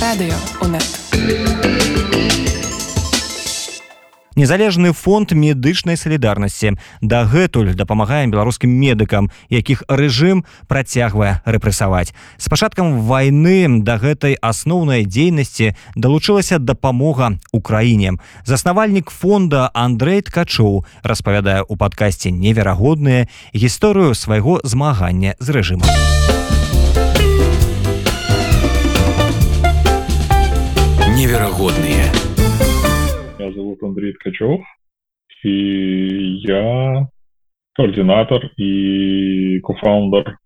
радыё унет незалежны фонд медычнай салідарнасці дагэтуль дапамагаем беларускім медыкам якіх рэжым працягвае рэпрэсаваць. З пачаткам войны да гэтай асноўнай дзейнасці далучылася дапамога украіне. Заснавальнік фонда Андрей ткачоў распавядае у падкасці неверагодныя гісторыю свайго змагання з рэжымам неверагодныя Меня зовут Андрей Ткачев, и я координатор и кофаундер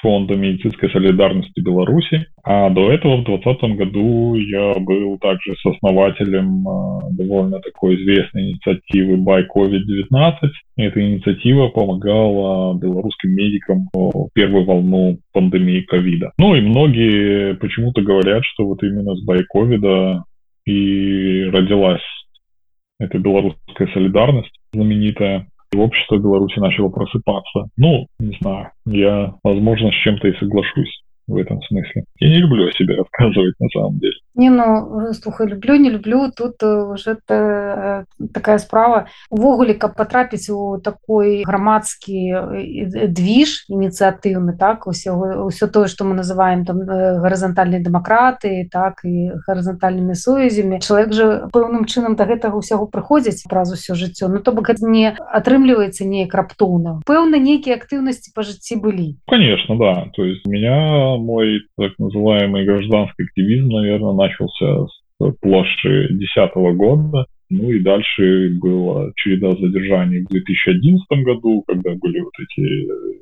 фонда медицинской солидарности Беларуси. А до этого в 2020 году я был также с основателем э, довольно такой известной инициативы Buy COVID-19. Эта инициатива помогала белорусским медикам в первую волну пандемии ковида. Ну и многие почему-то говорят, что вот именно с Buy COVID и родилась это белорусская солидарность знаменитая. И общество Беларуси начало просыпаться. Ну, не знаю, я, возможно, с чем-то и соглашусь в этом смысле. Я не люблю о себе рассказывать на самом деле. Не ну слухай люблю не люблю. Тут уже это такая справа. Увогуле каб потрапіць у такой грамадскі движ ініцыятыўны так усё ўсё тое что мы называем там гарызантальнай дэмакраты так і гарызантальнымі сувязямі чалавек же пэўным чынам до гэтага ўсяго прыходзіць праз усё жыццё Ну то бок не атрымліваецца неяк раптоўна пэўна нейкія актыўнасці по жыцці былі. Конечно да. То есть меня мой так называемый гражданский активизм наверное на начался с площади 2010 года. Ну и дальше была череда задержаний в 2011 году, когда были вот эти э,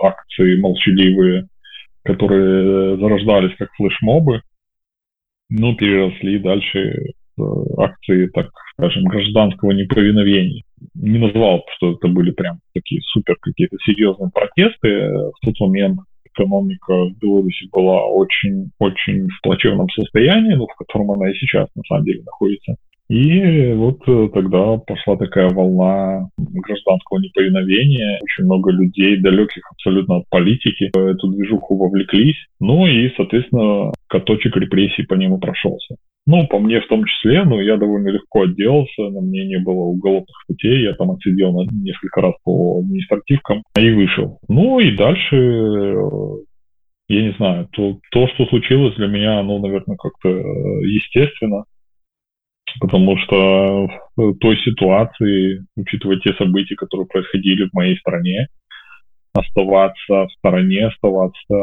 акции молчаливые, которые зарождались как флешмобы. Ну, переросли дальше акции, так скажем, гражданского неповиновения. Не назвал, что это были прям такие супер какие-то серьезные протесты. В тот момент экономика Беларуси была очень-очень в плачевном состоянии, ну, в котором она и сейчас на самом деле находится. И вот э, тогда пошла такая волна гражданского неповиновения. Очень много людей, далеких абсолютно от политики, в эту движуху вовлеклись. Ну и, соответственно, каточек репрессий по нему прошелся. Ну, по мне в том числе, но я довольно легко отделался, на мне не было уголовных статей, я там отсидел на несколько раз по административкам и вышел. Ну и дальше, я не знаю, то, то что случилось для меня, оно, наверное, как-то естественно, потому что в той ситуации, учитывая те события, которые происходили в моей стране, оставаться в стороне, оставаться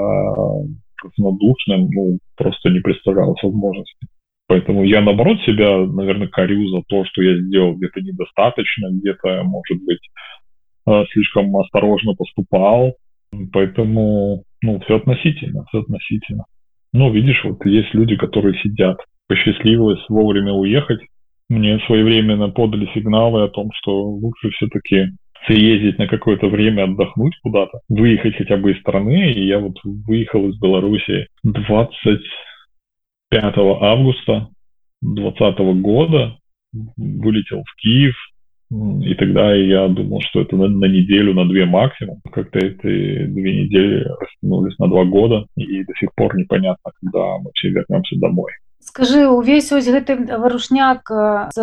равнодушным, ну, просто не представлялось возможности. Поэтому я, наоборот, себя, наверное, корю за то, что я сделал где-то недостаточно, где-то, может быть, э, слишком осторожно поступал. Поэтому, ну, все относительно, все относительно. Ну, видишь, вот есть люди, которые сидят, посчастливилось вовремя уехать. Мне своевременно подали сигналы о том, что лучше все-таки съездить на какое-то время отдохнуть куда-то, выехать хотя бы из страны. И я вот выехал из Беларуси 20 5 августа 2020 года вылетел в Киев, и тогда я думал, что это на, на неделю, на две максимум. Как-то эти две недели растянулись на два года, и до сих пор непонятно, когда мы все вернемся домой. Скажи увесь ось гэты варушняк з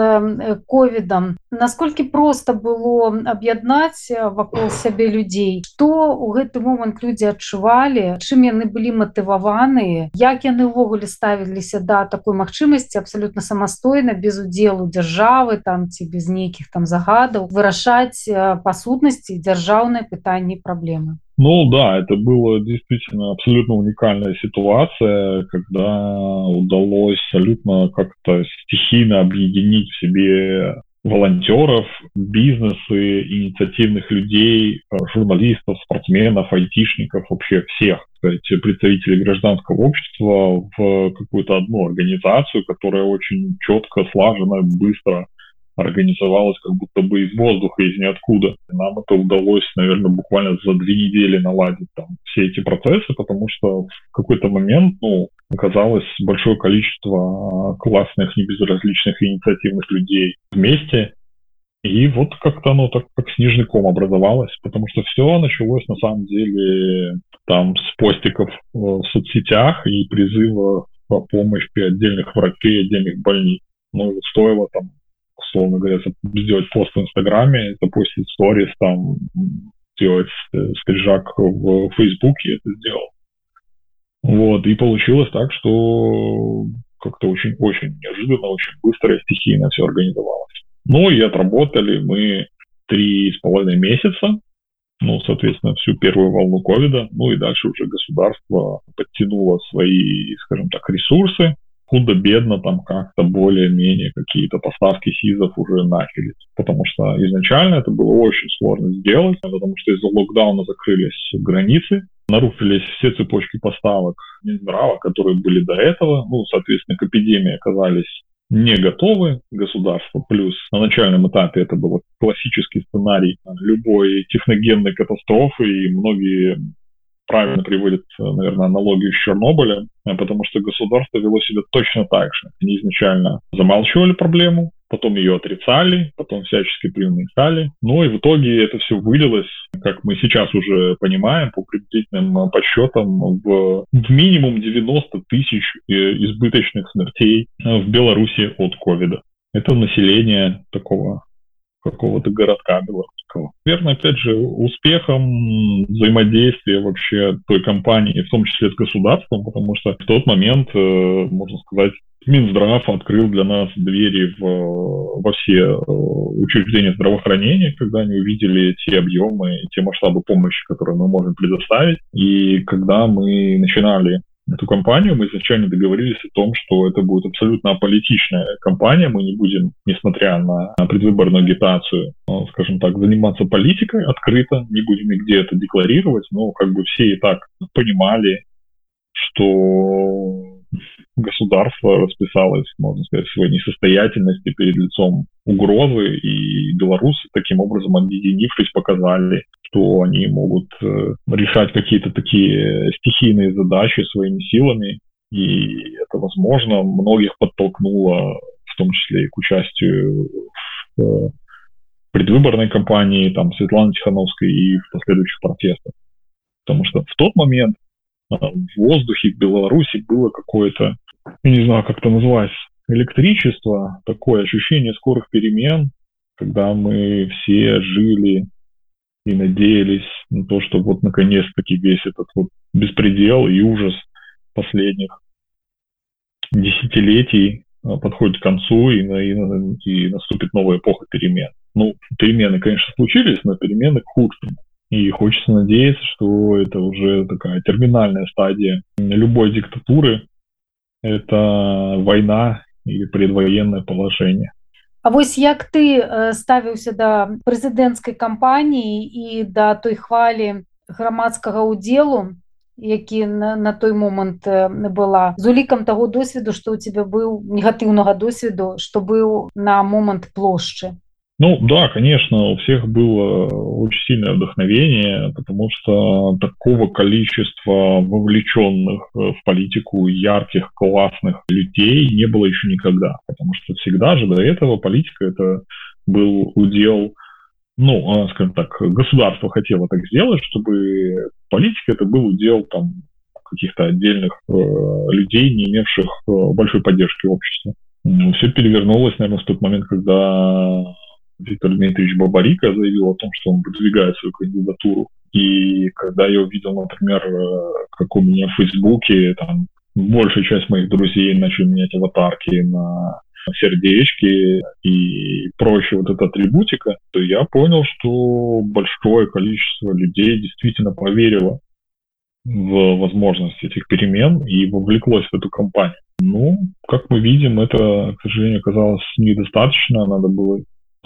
ковідам насколькі просто было аб'яднаць вакол сябе людзей? То у гэты момант людзі адчувалі? Чым яны былі матываваныя як яны ўвогуле ставіліся да такой магчымасці абсалютна самастойна без удзелу дзяржавы там ці без нейкіх там загадаў вырашаць па сутнасці дзяржаўныя пытанні праблемы Ну да, это была действительно абсолютно уникальная ситуация, когда удалось абсолютно как-то стихийно объединить в себе волонтеров, бизнесы, инициативных людей, журналистов, спортсменов, айтишников, вообще всех сказать, представителей гражданского общества в какую-то одну организацию, которая очень четко, слаженно, быстро организовалась как будто бы из воздуха, из ниоткуда. Нам это удалось, наверное, буквально за две недели наладить там все эти процессы, потому что в какой-то момент, ну, оказалось большое количество классных, небезразличных инициативных людей вместе, и вот как-то оно так как снежный ком образовалось, потому что все началось на самом деле там с постиков в соцсетях и призыва помощь при отдельных врачей отдельных больниц ну стоило там условно говоря сделать пост в инстаграме запустить сторис там сделать э, скрижак в фейсбуке это сделал. Вот и получилось так что как-то очень очень неожиданно очень быстро и стихийно все организовалось. Ну и отработали мы три с половиной месяца ну, соответственно, всю первую волну ковида, ну и дальше уже государство подтянуло свои, скажем так, ресурсы, худо-бедно там как-то более-менее какие-то поставки СИЗов уже начались. Потому что изначально это было очень сложно сделать, потому что из-за локдауна закрылись границы, нарушились все цепочки поставок Минздрава, которые были до этого. Ну, соответственно, к эпидемии оказались не готовы государства. Плюс на начальном этапе это был классический сценарий любой техногенной катастрофы, и многие правильно приводят, наверное, аналогию с Чернобылем, потому что государство вело себя точно так же. Они изначально замалчивали проблему, потом ее отрицали, потом всячески преуменьшали. Ну и в итоге это все вылилось, как мы сейчас уже понимаем, по приблизительным подсчетам, в, в минимум 90 тысяч э, избыточных смертей в Беларуси от ковида. Это население такого какого-то городка белорусского. Верно, опять же, успехом взаимодействия вообще той компании, в том числе с государством, потому что в тот момент, э, можно сказать, Минздрав открыл для нас двери в, во все э, учреждения здравоохранения, когда они увидели те объемы и те масштабы помощи, которые мы можем предоставить. И когда мы начинали эту компанию, мы изначально договорились о том, что это будет абсолютно аполитичная компания, мы не будем, несмотря на предвыборную агитацию, э, скажем так, заниматься политикой открыто, не будем нигде это декларировать, но как бы все и так понимали, что государство расписалось, можно сказать, в своей несостоятельности перед лицом угрозы, и белорусы таким образом, объединившись, показали, что они могут э, решать какие-то такие стихийные задачи своими силами, и это, возможно, многих подтолкнуло, в том числе и к участию в э, предвыборной кампании там, Светланы Тихановской и в последующих протестах. Потому что в тот момент э, в воздухе в Беларуси было какое-то не знаю, как это называть, электричество, такое ощущение скорых перемен, когда мы все жили и надеялись на то, что вот наконец-таки весь этот вот беспредел и ужас последних десятилетий а, подходит к концу и, и, и наступит новая эпоха перемен. Ну, перемены, конечно, случились, но перемены к худшему. И хочется надеяться, что это уже такая терминальная стадия любой диктатуры, это война или предвоенное положение. А вось як ты э, ставіўся да прэзідэнцкай кампаніі і да той хвалі грамадскага ўдзелу які на, на той момант э, была з улікам таго досведу што ў тебе быў негатыўнага досведу што быў на момант плошчы Ну да, конечно, у всех было очень сильное вдохновение, потому что такого количества вовлеченных в политику ярких, классных людей не было еще никогда. Потому что всегда же до этого политика это был удел, ну, а, скажем так, государство хотело так сделать, чтобы политика это был удел там каких-то отдельных э, людей, не имевших э, большой поддержки общества. Все перевернулось, наверное, в тот момент, когда Виктор Дмитриевич Бабарика заявил о том, что он выдвигает свою кандидатуру. И когда я увидел, например, э, как у меня в Фейсбуке, там, большая часть моих друзей начали менять аватарки на сердечки и прочее вот эта атрибутика, то я понял, что большое количество людей действительно поверило в возможность этих перемен и вовлеклось в эту кампанию. Ну, как мы видим, это, к сожалению, оказалось недостаточно. Надо было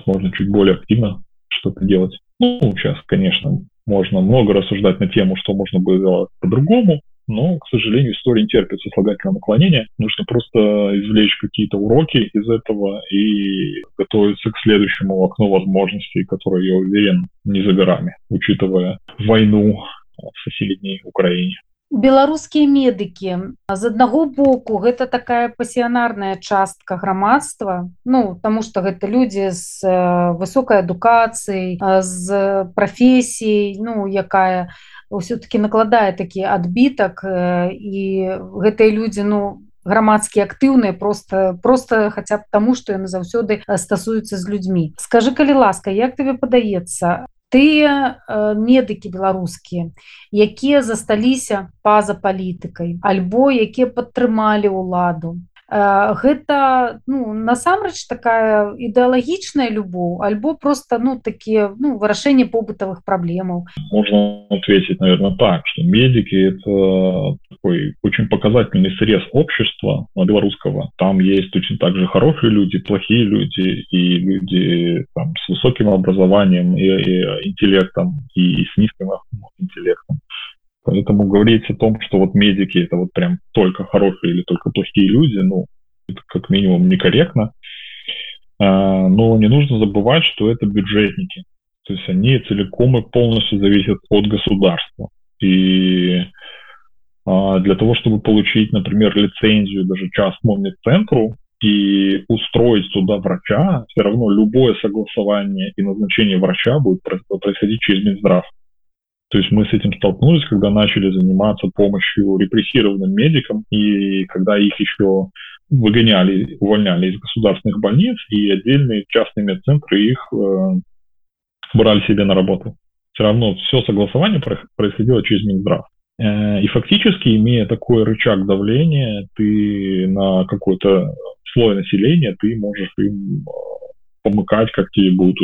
можно чуть более активно что-то делать. Ну, сейчас, конечно, можно много рассуждать на тему, что можно было сделать по-другому, но, к сожалению, история не терпит сослагательного наклонения. Нужно просто извлечь какие-то уроки из этого и готовиться к следующему окну возможностей, которое, я уверен, не за горами, учитывая войну в соседней Украине. Беларускія медыкі. З аднаго боку гэта такая пасіянарная частка грамадства ну тому что гэта людзі з высокай адукацыяй з прафесій ну якая ўсё-таки накладае такі адбітак і гэтыя людзі ну грамадскі актыўныя просто просто хаця б таму што яны заўсёды стасуюцца з людзьмі. Скажи калі ласка як тебе падаецца тыя э, медыкі беларускія якія засталіся па-за палітыкай альбо якія падтрымалі ўладу гэта ну насамрэч такая ідэалагічная любоў альбо просто ну такие ну вырашэнне побытовых проблемаў можно ответить наверное так что медики это такой очень показательный срез общества белорусского там есть очень также хорошие люди плохие люди и люди там, с высоким образованием и, и интеллектом и с низким интеллектом Поэтому говорить о том, что вот медики это вот прям только хорошие или только плохие люди, ну, это как минимум некорректно. А, но не нужно забывать, что это бюджетники. То есть они целиком и полностью зависят от государства. И а, для того, чтобы получить, например, лицензию даже частному медцентру и устроить туда врача, все равно любое согласование и назначение врача будет происходить через Минздрав. То есть мы с этим столкнулись, когда начали заниматься помощью репрессированным медикам, и когда их еще выгоняли, увольняли из государственных больниц, и отдельные частные медцентры их э, брали себе на работу. Все равно все согласование происходило через Минздрав. Э, и фактически, имея такой рычаг давления, ты на какой-то слой населения, ты можешь им э, помыкать, как тебе будет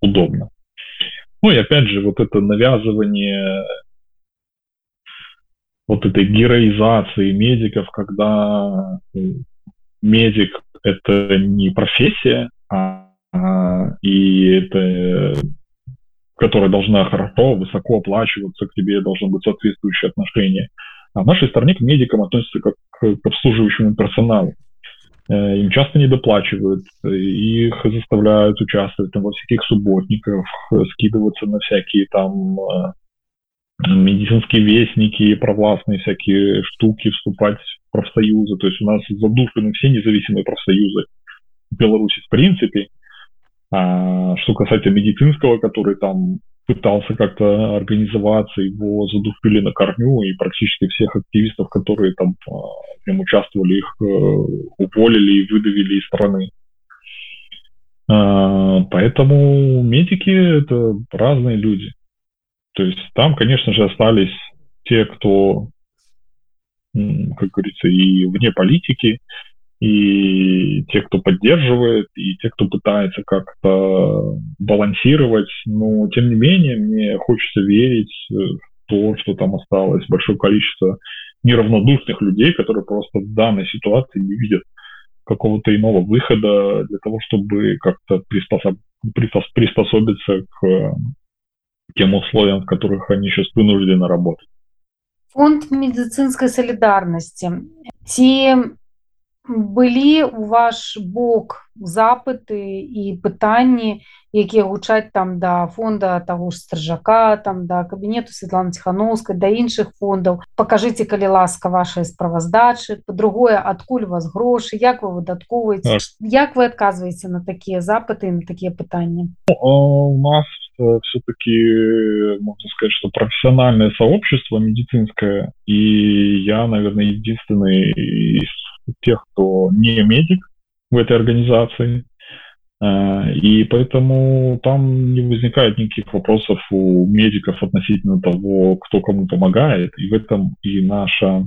удобно. Ну и опять же, вот это навязывание вот этой героизации медиков, когда медик — это не профессия, а, а и это которая должна хорошо, высоко оплачиваться, к тебе должно быть соответствующее отношение. А в нашей стране к медикам относятся как к обслуживающему персоналу. Э, им часто не доплачивают, их заставляют участвовать там, во всяких субботниках, скидываться на всякие там э, медицинские вестники, провластные всякие штуки, вступать в профсоюзы. То есть у нас задушены все независимые профсоюзы в Беларуси в принципе. А что касается медицинского, который там пытался как-то организоваться, его задушили на корню, и практически всех активистов, которые там в а, нем участвовали, их э, уволили и выдавили из страны. А, поэтому медики — это разные люди. То есть там, конечно же, остались те, кто, как говорится, и вне политики, и те, кто поддерживает, и те, кто пытается как-то балансировать. Но, тем не менее, мне хочется верить в то, что там осталось большое количество неравнодушных людей, которые просто в данной ситуации не видят какого-то иного выхода для того, чтобы как-то приспособ... приспособиться к тем условиям, в которых они сейчас вынуждены работать. Фонд медицинской солидарности. Те былі у ваш бок запыты і пытанні якія гучаць там да фонда того ж стражака там да кабінету Светлана ціхановскай да іншых фондаў. Покажите калі ласка вашай справаздачы. По-другое адкуль вас грошы? Як вы выдаткоўваеце? Як вы адказваеце на такія запыты на такія пытанні? Ну, у нас все-таки можно сказать что профессиональное сообщество медицинское и я наверное единственный из тех, кто не медик в этой организации. А, и поэтому там не возникает никаких вопросов у медиков относительно того, кто кому помогает. И в этом и наше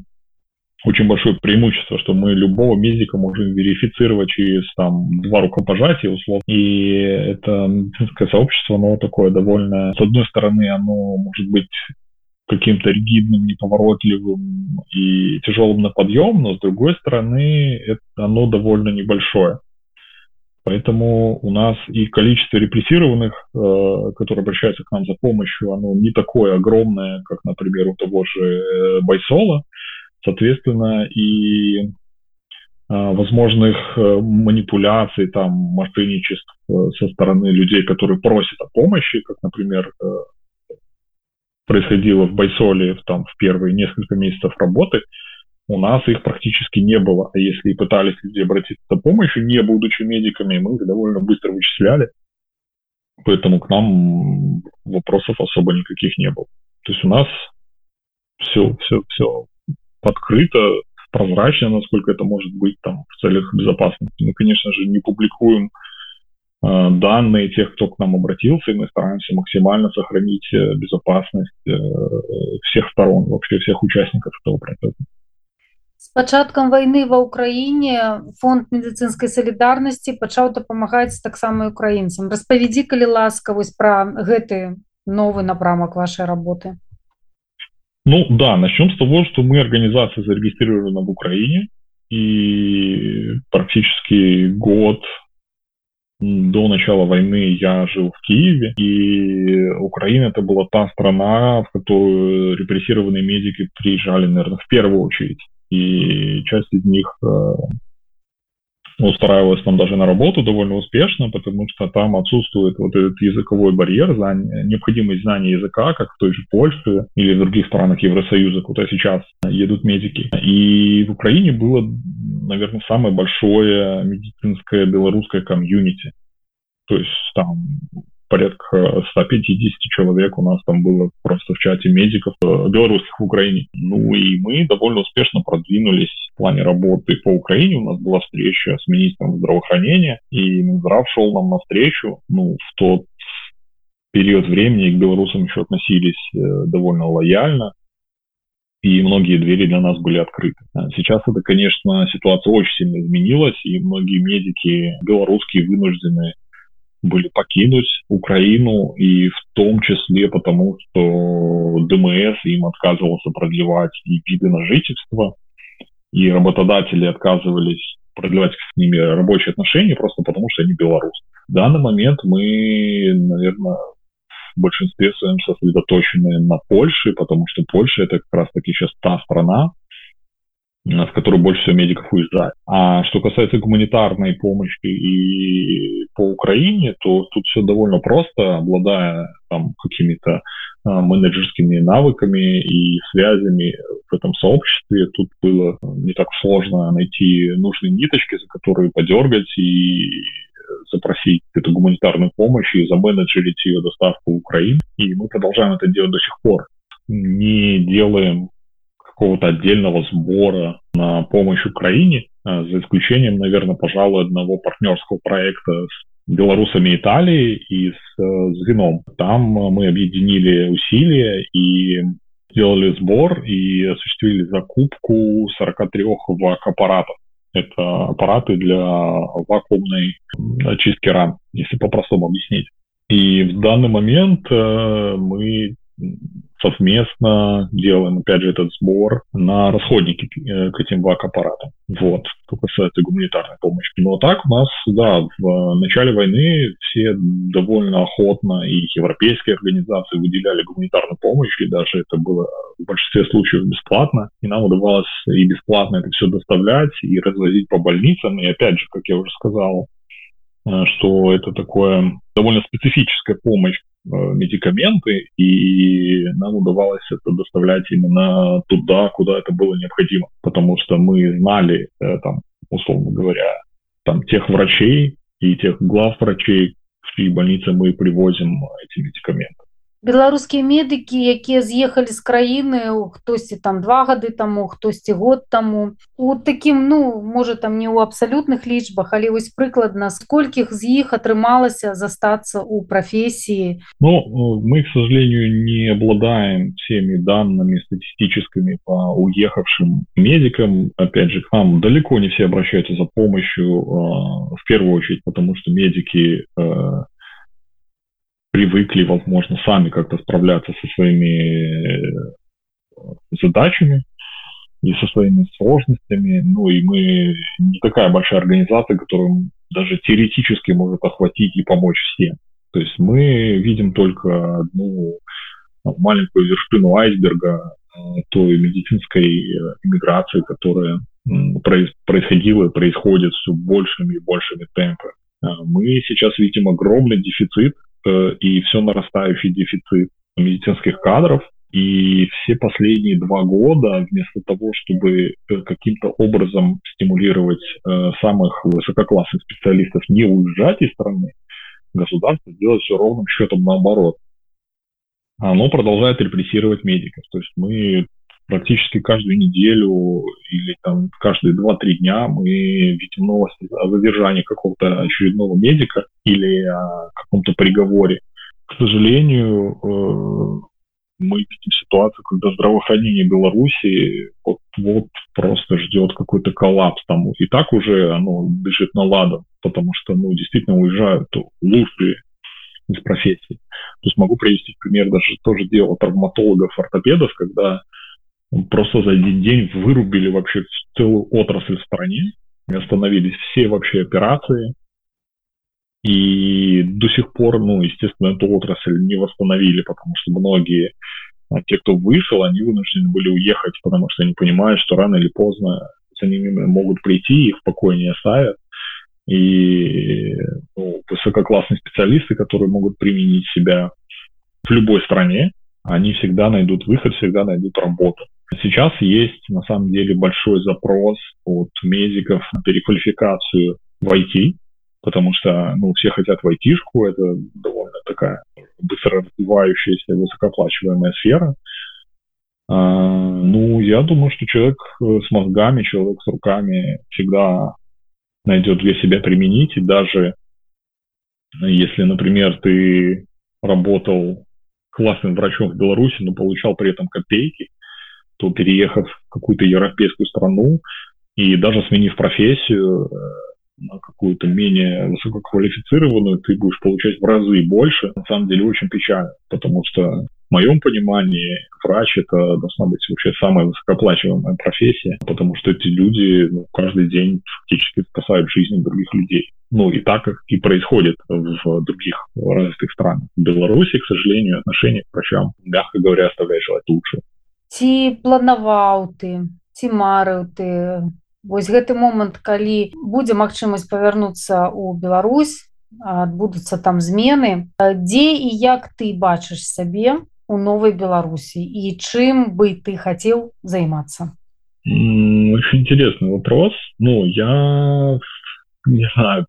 очень большое преимущество, что мы любого медика можем верифицировать через там два рукопожатия условно. И это медицинское сообщество, оно такое довольно, с одной стороны, оно может быть каким-то ригидным, неповоротливым и тяжелым на подъем, но с другой стороны, это, оно довольно небольшое. Поэтому у нас и количество репрессированных, э, которые обращаются к нам за помощью, оно не такое огромное, как, например, у того же э, Байсола. Соответственно, и э, возможных э, манипуляций, там, мошенничеств э, со стороны людей, которые просят о помощи, как, например, происходило в Байсоле там, в первые несколько месяцев работы, у нас их практически не было. А если и пытались люди обратиться за помощью, не будучи медиками, мы их довольно быстро вычисляли. Поэтому к нам вопросов особо никаких не было. То есть у нас все, все, все открыто, прозрачно, насколько это может быть там в целях безопасности. Мы, конечно же, не публикуем данные тех, кто к нам обратился, и мы стараемся максимально сохранить э, безопасность э, всех сторон, вообще всех участников этого процесса. С пачаткам войны ва ўкраіне фонд медыцынскай салідарнасці пачаў дапамагаць таксама украінцам распавядзі калі ласка вось пра гэты новый напрамак вашей работы Ну да, начнем с того, что мы организация зарегистрирована в Украине, и практически год до начала войны я жил в Киеве, и Украина это была та страна, в которую репрессированные медики приезжали, наверное, в первую очередь. И часть из них э, устраивалась там даже на работу довольно успешно, потому что там отсутствует вот этот языковой барьер, знание, необходимость знания языка, как в той же Польше или в других странах Евросоюза, куда сейчас едут медики. И в Украине было, наверное, самое большое медицинское белорусское комьюнити. То есть там порядка 150 человек у нас там было просто в чате медиков э, белорусских в Украине. Ну и мы довольно успешно продвинулись в плане работы по Украине. У нас была встреча с министром здравоохранения, и Минздрав шел нам навстречу. Ну, в тот период времени к белорусам еще относились э, довольно лояльно, и многие двери для нас были открыты. А сейчас это, конечно, ситуация очень сильно изменилась, и многие медики белорусские вынуждены были покинуть Украину, и в том числе потому, что ДМС им отказывался продлевать и виды на жительство, и работодатели отказывались продлевать с ними рабочие отношения просто потому, что они белорусы. В данный момент мы, наверное, в большинстве своем сосредоточены на Польше, потому что Польша это как раз-таки сейчас та страна, в которую больше всего медиков уезжает. А что касается гуманитарной помощи и по Украине, то тут все довольно просто, обладая там какими-то а, менеджерскими навыками и связями в этом сообществе. Тут было не так сложно найти нужные ниточки, за которые подергать и запросить эту гуманитарную помощь и заменеджерить ее доставку в Украину. И мы продолжаем это делать до сих пор. Не делаем какого-то отдельного сбора на помощь Украине, а, за исключением, наверное, пожалуй, одного партнерского проекта с белорусами Италии и с, с Вином. Там мы объединили усилия и сделали сбор и осуществили закупку 43 вак-аппаратов. Это аппараты для вакуумной очистки ран, если по-простому объяснить. И в данный момент э, мы совместно делаем, опять же, этот сбор на расходники э, к этим ВАК-аппаратам. Вот, что касается гуманитарной помощи. Но так у нас, да, в начале войны все довольно охотно и европейские организации выделяли гуманитарную помощь, и даже это было в большинстве случаев бесплатно. И нам удавалось и бесплатно это все доставлять, и развозить по больницам. И опять же, как я уже сказал, э, что это такое довольно специфическая помощь Э, медикаменты, и нам удавалось это доставлять именно туда, куда это было необходимо, потому что мы знали, э, там, условно говоря, там тех врачей и тех глав врачей, в чьи больницы мы привозим эти медикаменты беларускія медыкі якія з'ехалі з краіны хтосьці там два гады таму хтосьці год таму у такім ну можа там не ў абсалютных лічбах але вось прыкладна сколькіх з іх атрымалася застацца у прафесіі Ну мы к сожалению не обладаем всеми данными статистическими по уехавшим медикам опять же к нам далеко не все обращаются за помощью э, в первую очередь потому что медики э, привыкли, возможно, сами как-то справляться со своими э, задачами и со своими сложностями. Ну и мы не такая большая организация, которая даже теоретически может охватить и помочь всем. То есть мы видим только одну маленькую вершину айсберга э, той медицинской э, иммиграции, которая происходила и происходит все большими и большими темпами. Мы сейчас видим огромный дефицит Э, и все нарастающий дефицит медицинских кадров. И все последние два года, вместо того, чтобы э, каким-то образом стимулировать э, самых высококлассных специалистов не уезжать из страны, государство делает все ровным счетом наоборот. Оно продолжает репрессировать медиков. То есть мы практически каждую неделю или там каждые 2-3 дня мы видим новости о задержании какого-то очередного медика или о каком-то приговоре. К сожалению, э, мы видим ситуацию, когда здравоохранение Беларуси вот, вот просто ждет какой-то коллапс. Там и так уже оно дышит на ладом, потому что ну, действительно уезжают лучшие из профессии. То есть могу привести пример даже тоже дело травматологов, ортопедов, когда просто за один день вырубили вообще целую отрасль в стране, остановились все вообще операции, и до сих пор, ну, естественно, эту отрасль не восстановили, потому что многие а те, кто вышел, они вынуждены были уехать, потому что они понимают, что рано или поздно за ними могут прийти, их в не оставят. И ну, высококлассные специалисты, которые могут применить себя в любой стране, они всегда найдут выход, всегда найдут работу. Сейчас есть, на самом деле, большой запрос от медиков на переквалификацию в IT, потому что ну, все хотят в айтишку, это довольно такая быстро развивающаяся, высокооплачиваемая сфера. А, ну, я думаю, что человек э, с мозгами, человек с руками всегда найдет для себя применить, и даже если, например, ты работал классным врачом в Беларуси, но получал при этом копейки, то переехав в какую-то европейскую страну и даже сменив профессию, э, на какую-то менее высококвалифицированную, ты будешь получать в разы больше. На самом деле очень печально, потому что в моем понимании врач это должна быть вообще самая высокооплачиваемая профессия, потому что эти люди ну, каждый день фактически спасают жизни других людей. Ну и так и происходит в других развитых странах. В Беларуси, к сожалению, отношение к врачам, мягко говоря, оставляет желать лучше. Ці планаваў ты, ці марыў ты? Вось гэты момант калі будзе магчымасць павярнуцца ў Беларусь адбудуцца там змены дзе і як ты бачыш сабе у новой Беларусі і чым бы ты хацеў займацца? Очень интересный вопрос. Ну я не знаю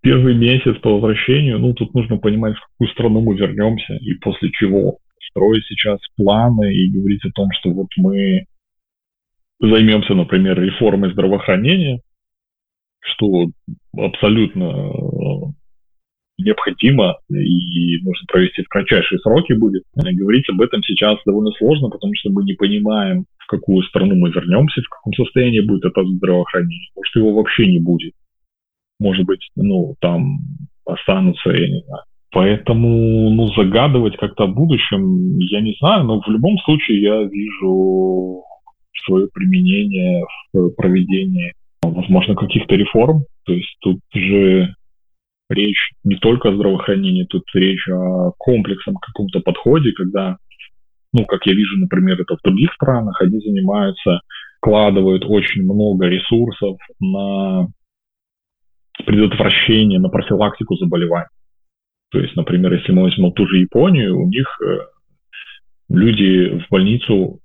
первый месяц по возвращению ну тут нужно понимать в какую страну мы вернемся и после чего строить сейчас планы и говорить о том что вот мы займемся, например, реформой здравоохранения, что абсолютно э, необходимо и нужно провести в кратчайшие сроки будет. Говорить об этом сейчас довольно сложно, потому что мы не понимаем, в какую страну мы вернемся, в каком состоянии будет это здравоохранение. Может, его вообще не будет. Может быть, ну, там останутся, я не знаю. Поэтому, ну, загадывать как-то о будущем, я не знаю, но в любом случае я вижу свое применение в проведении, возможно, каких-то реформ. То есть тут же речь не только о здравоохранении, тут речь о комплексном каком-то подходе, когда, ну, как я вижу, например, это в других странах, они занимаются, вкладывают очень много ресурсов на предотвращение, на профилактику заболеваний. То есть, например, если мы возьмем ту же Японию, у них э, люди в больницу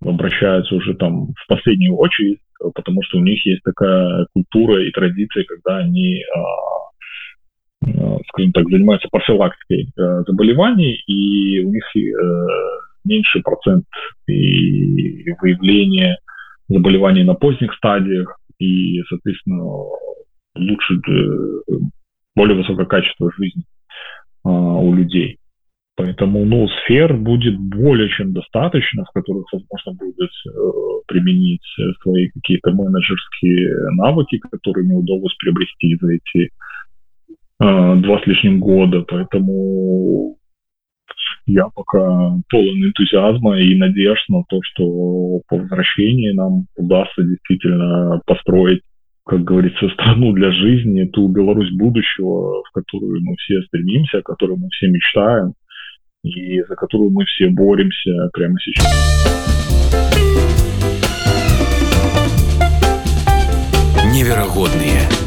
обращаются уже там в последнюю очередь, потому что у них есть такая культура и традиция, когда они, а, а, скажем так, занимаются профилактикой а, заболеваний, и у них меньше процент и выявления заболеваний на поздних стадиях, и, соответственно, лучше, э, более высокое качество жизни у людей. Поэтому, ну, сфер будет более чем достаточно, в которых возможно будет э, применить свои какие-то менеджерские навыки, которые не удалось приобрести за эти э, два с лишним года. Поэтому я пока полон энтузиазма и надежд на то, что по возвращении нам удастся действительно построить как говорится, страну для жизни, ту Беларусь будущего, в которую мы все стремимся, о которой мы все мечтаем, и за которую мы все боремся прямо сейчас. Невероятные